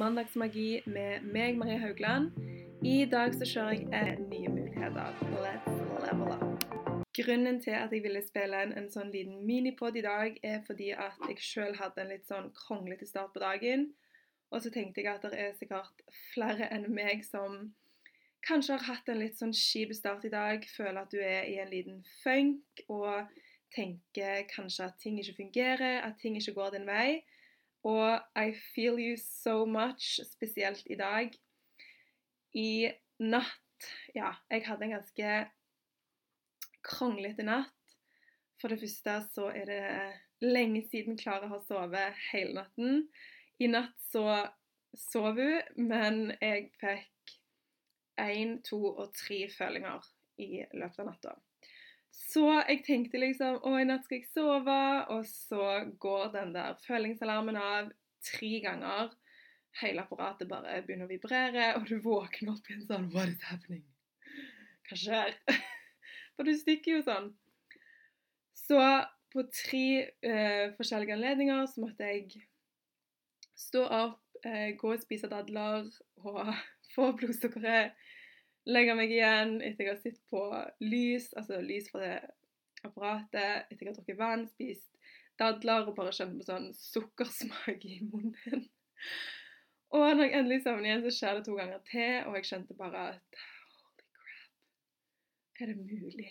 Mandagsmagi med meg, Marie Haugland. I dag så kjører jeg en nye muligheter. Let's level up. Grunnen til at jeg ville spille en, en sånn liten minipod i dag, er fordi at jeg sjøl hadde en litt sånn kronglete start på dagen. Og så tenkte jeg at det er sikkert flere enn meg som kanskje har hatt en litt sånn kjip start i dag. Føler at du er i en liten funk og tenker kanskje at ting ikke fungerer, at ting ikke går din vei. Og I feel you so much, spesielt i dag. I natt Ja, jeg hadde en ganske kronglete natt. For det første så er det lenge siden Klara har sovet hele natten. I natt så sov hun, men jeg fikk én, to og tre følinger i løpet av natta. Så jeg tenkte liksom Å, i natt skal jeg sove. Og så går den der følingsalarmen av tre ganger. Hele apparatet bare begynner å vibrere, og du våkner opp i en sånn What is happening? Hva skjer? For du stikker jo sånn. Så på tre uh, forskjellige anledninger så måtte jeg stå opp, uh, gå og spise dadler og få blodsukkeret legge meg igjen etter jeg har sett på lys, altså lys fra det apparatet, etter jeg har drukket vann, spist dadler og bare kjent på sånn sukkersmak i munnen. Og når jeg endelig sovner igjen, så skjer det to ganger til, og jeg skjønte bare at Holy crap. Er det mulig?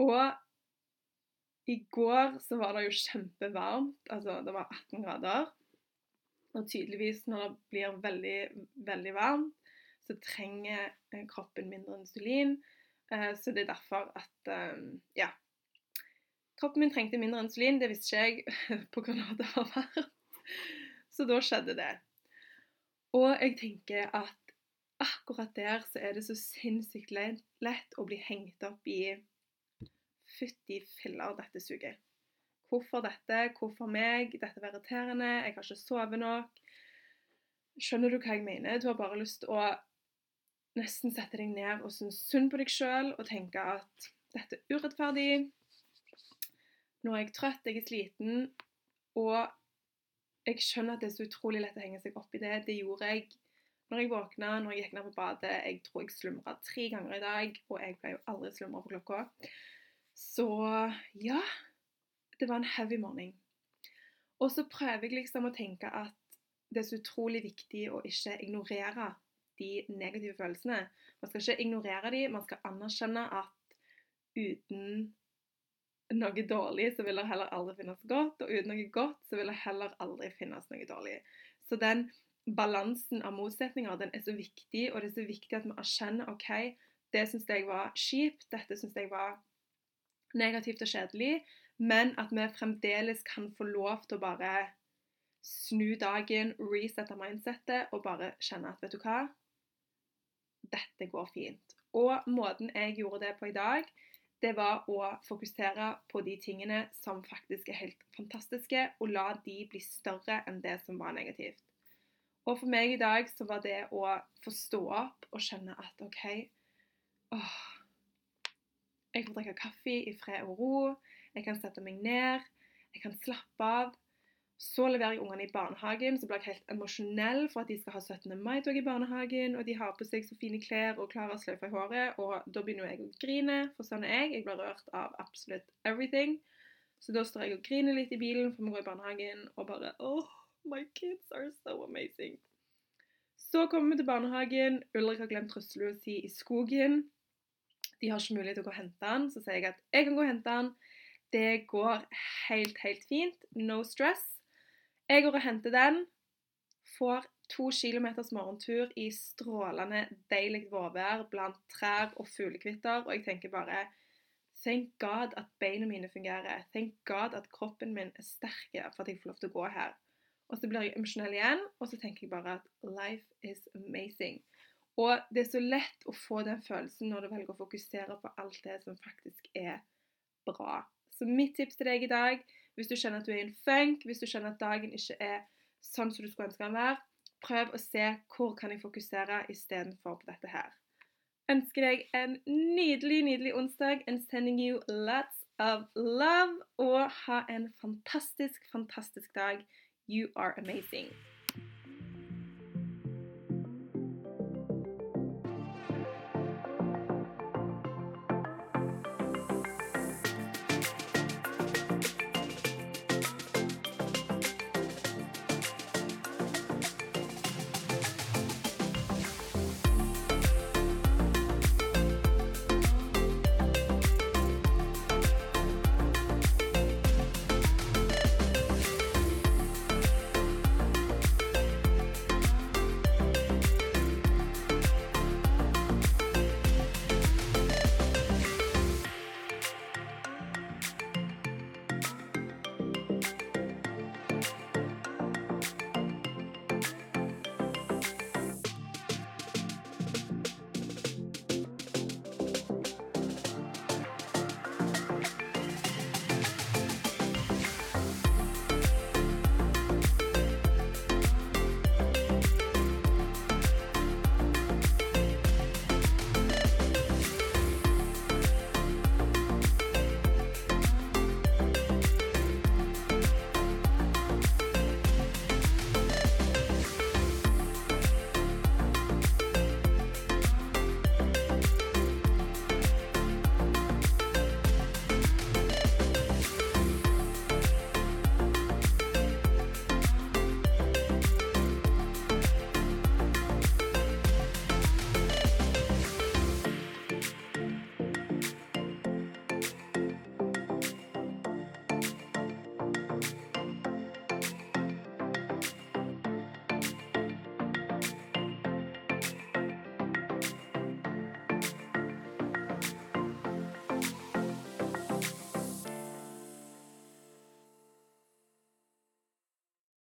Og i går så var det jo kjempevarmt. Altså, det var 18 grader. Og tydeligvis når det blir veldig, veldig varmt, så trenger eh, kroppen mindre insulin. Eh, så det er derfor at eh, Ja. Kroppen min trengte mindre insulin, det visste ikke jeg pga. at det var varmt. Så da skjedde det. Og jeg tenker at akkurat der så er det så sinnssykt lett å bli hengt opp i Fytti filler, dette suger. Hvorfor dette? Hvorfor meg? Dette var irriterende. Jeg har ikke sovet nok. Skjønner du hva jeg mener? Du har bare lyst til å nesten sette deg ned og synes synd på deg sjøl og tenke at dette er urettferdig. Nå er jeg trøtt, jeg er sliten, og jeg skjønner at det er så utrolig lett å henge seg opp i det. Det gjorde jeg når jeg våkna, når jeg gikk ned på badet. Jeg tror jeg slumra tre ganger i dag, og jeg pleier jo aldri å på klokka. Så ja Det var en heavy morning. Og så prøver jeg liksom å tenke at det er så utrolig viktig å ikke ignorere de negative følelsene. Man skal ikke ignorere de, man skal anerkjenne at uten noe dårlig så vil det heller aldri finnes godt, og uten noe godt så vil det heller aldri finnes noe dårlig. Så den balansen av motsetninger den er så viktig, og det er så viktig at vi erkjenner OK, det syns jeg var kjipt, dette syns jeg var negativt og kjedelig, men at vi fremdeles kan få lov til å bare snu dagen, resette mindsettet og bare kjenne at vet du hva, dette går fint. Og måten jeg gjorde det på i dag, det var å fokusere på de tingene som faktisk er helt fantastiske, og la de bli større enn det som var negativt. Og for meg i dag så var det å få stå opp og skjønne at OK åh, Jeg får drikke kaffe i fred og ro. Jeg kan sette meg ned. Jeg kan slappe av. Så leverer jeg ungene i barnehagen, så blir jeg helt emosjonell for at de skal ha 17. mai-tog i barnehagen, og de har på seg så fine klær og klarer sløyfe i håret, og da begynner jeg å grine, for sånn er jeg. Jeg blir rørt av absolutt everything. Så da står jeg og griner litt i bilen for vi går i barnehagen, og bare Oh, my kids are so amazing. Så kommer vi til barnehagen. Ulrik har glemt trusselua si i skogen. De har ikke mulighet til å gå og hente den. Så sier jeg at jeg kan gå og hente den. Det går helt, helt fint. No stress. Jeg går og henter den. Får to kilometers morgentur i strålende deilig vårvær blant trær og fuglekvitter, og jeg tenker bare Thank God at beina mine fungerer. Thank God at kroppen min er sterk for at jeg får lov til å gå her. Og så blir jeg emosjonell igjen, og så tenker jeg bare at life is amazing. Og det er så lett å få den følelsen når du velger å fokusere på alt det som faktisk er bra. Så mitt tips til deg i dag hvis du kjenner at du er i en funk, hvis du kjenner at dagen ikke er sånn som du skulle ønske den var, prøv å se hvor kan jeg fokusere istedenfor på dette her. Ønsker deg en nydelig, nydelig onsdag and sending you lots of love. Og ha en fantastisk, fantastisk dag. You are amazing.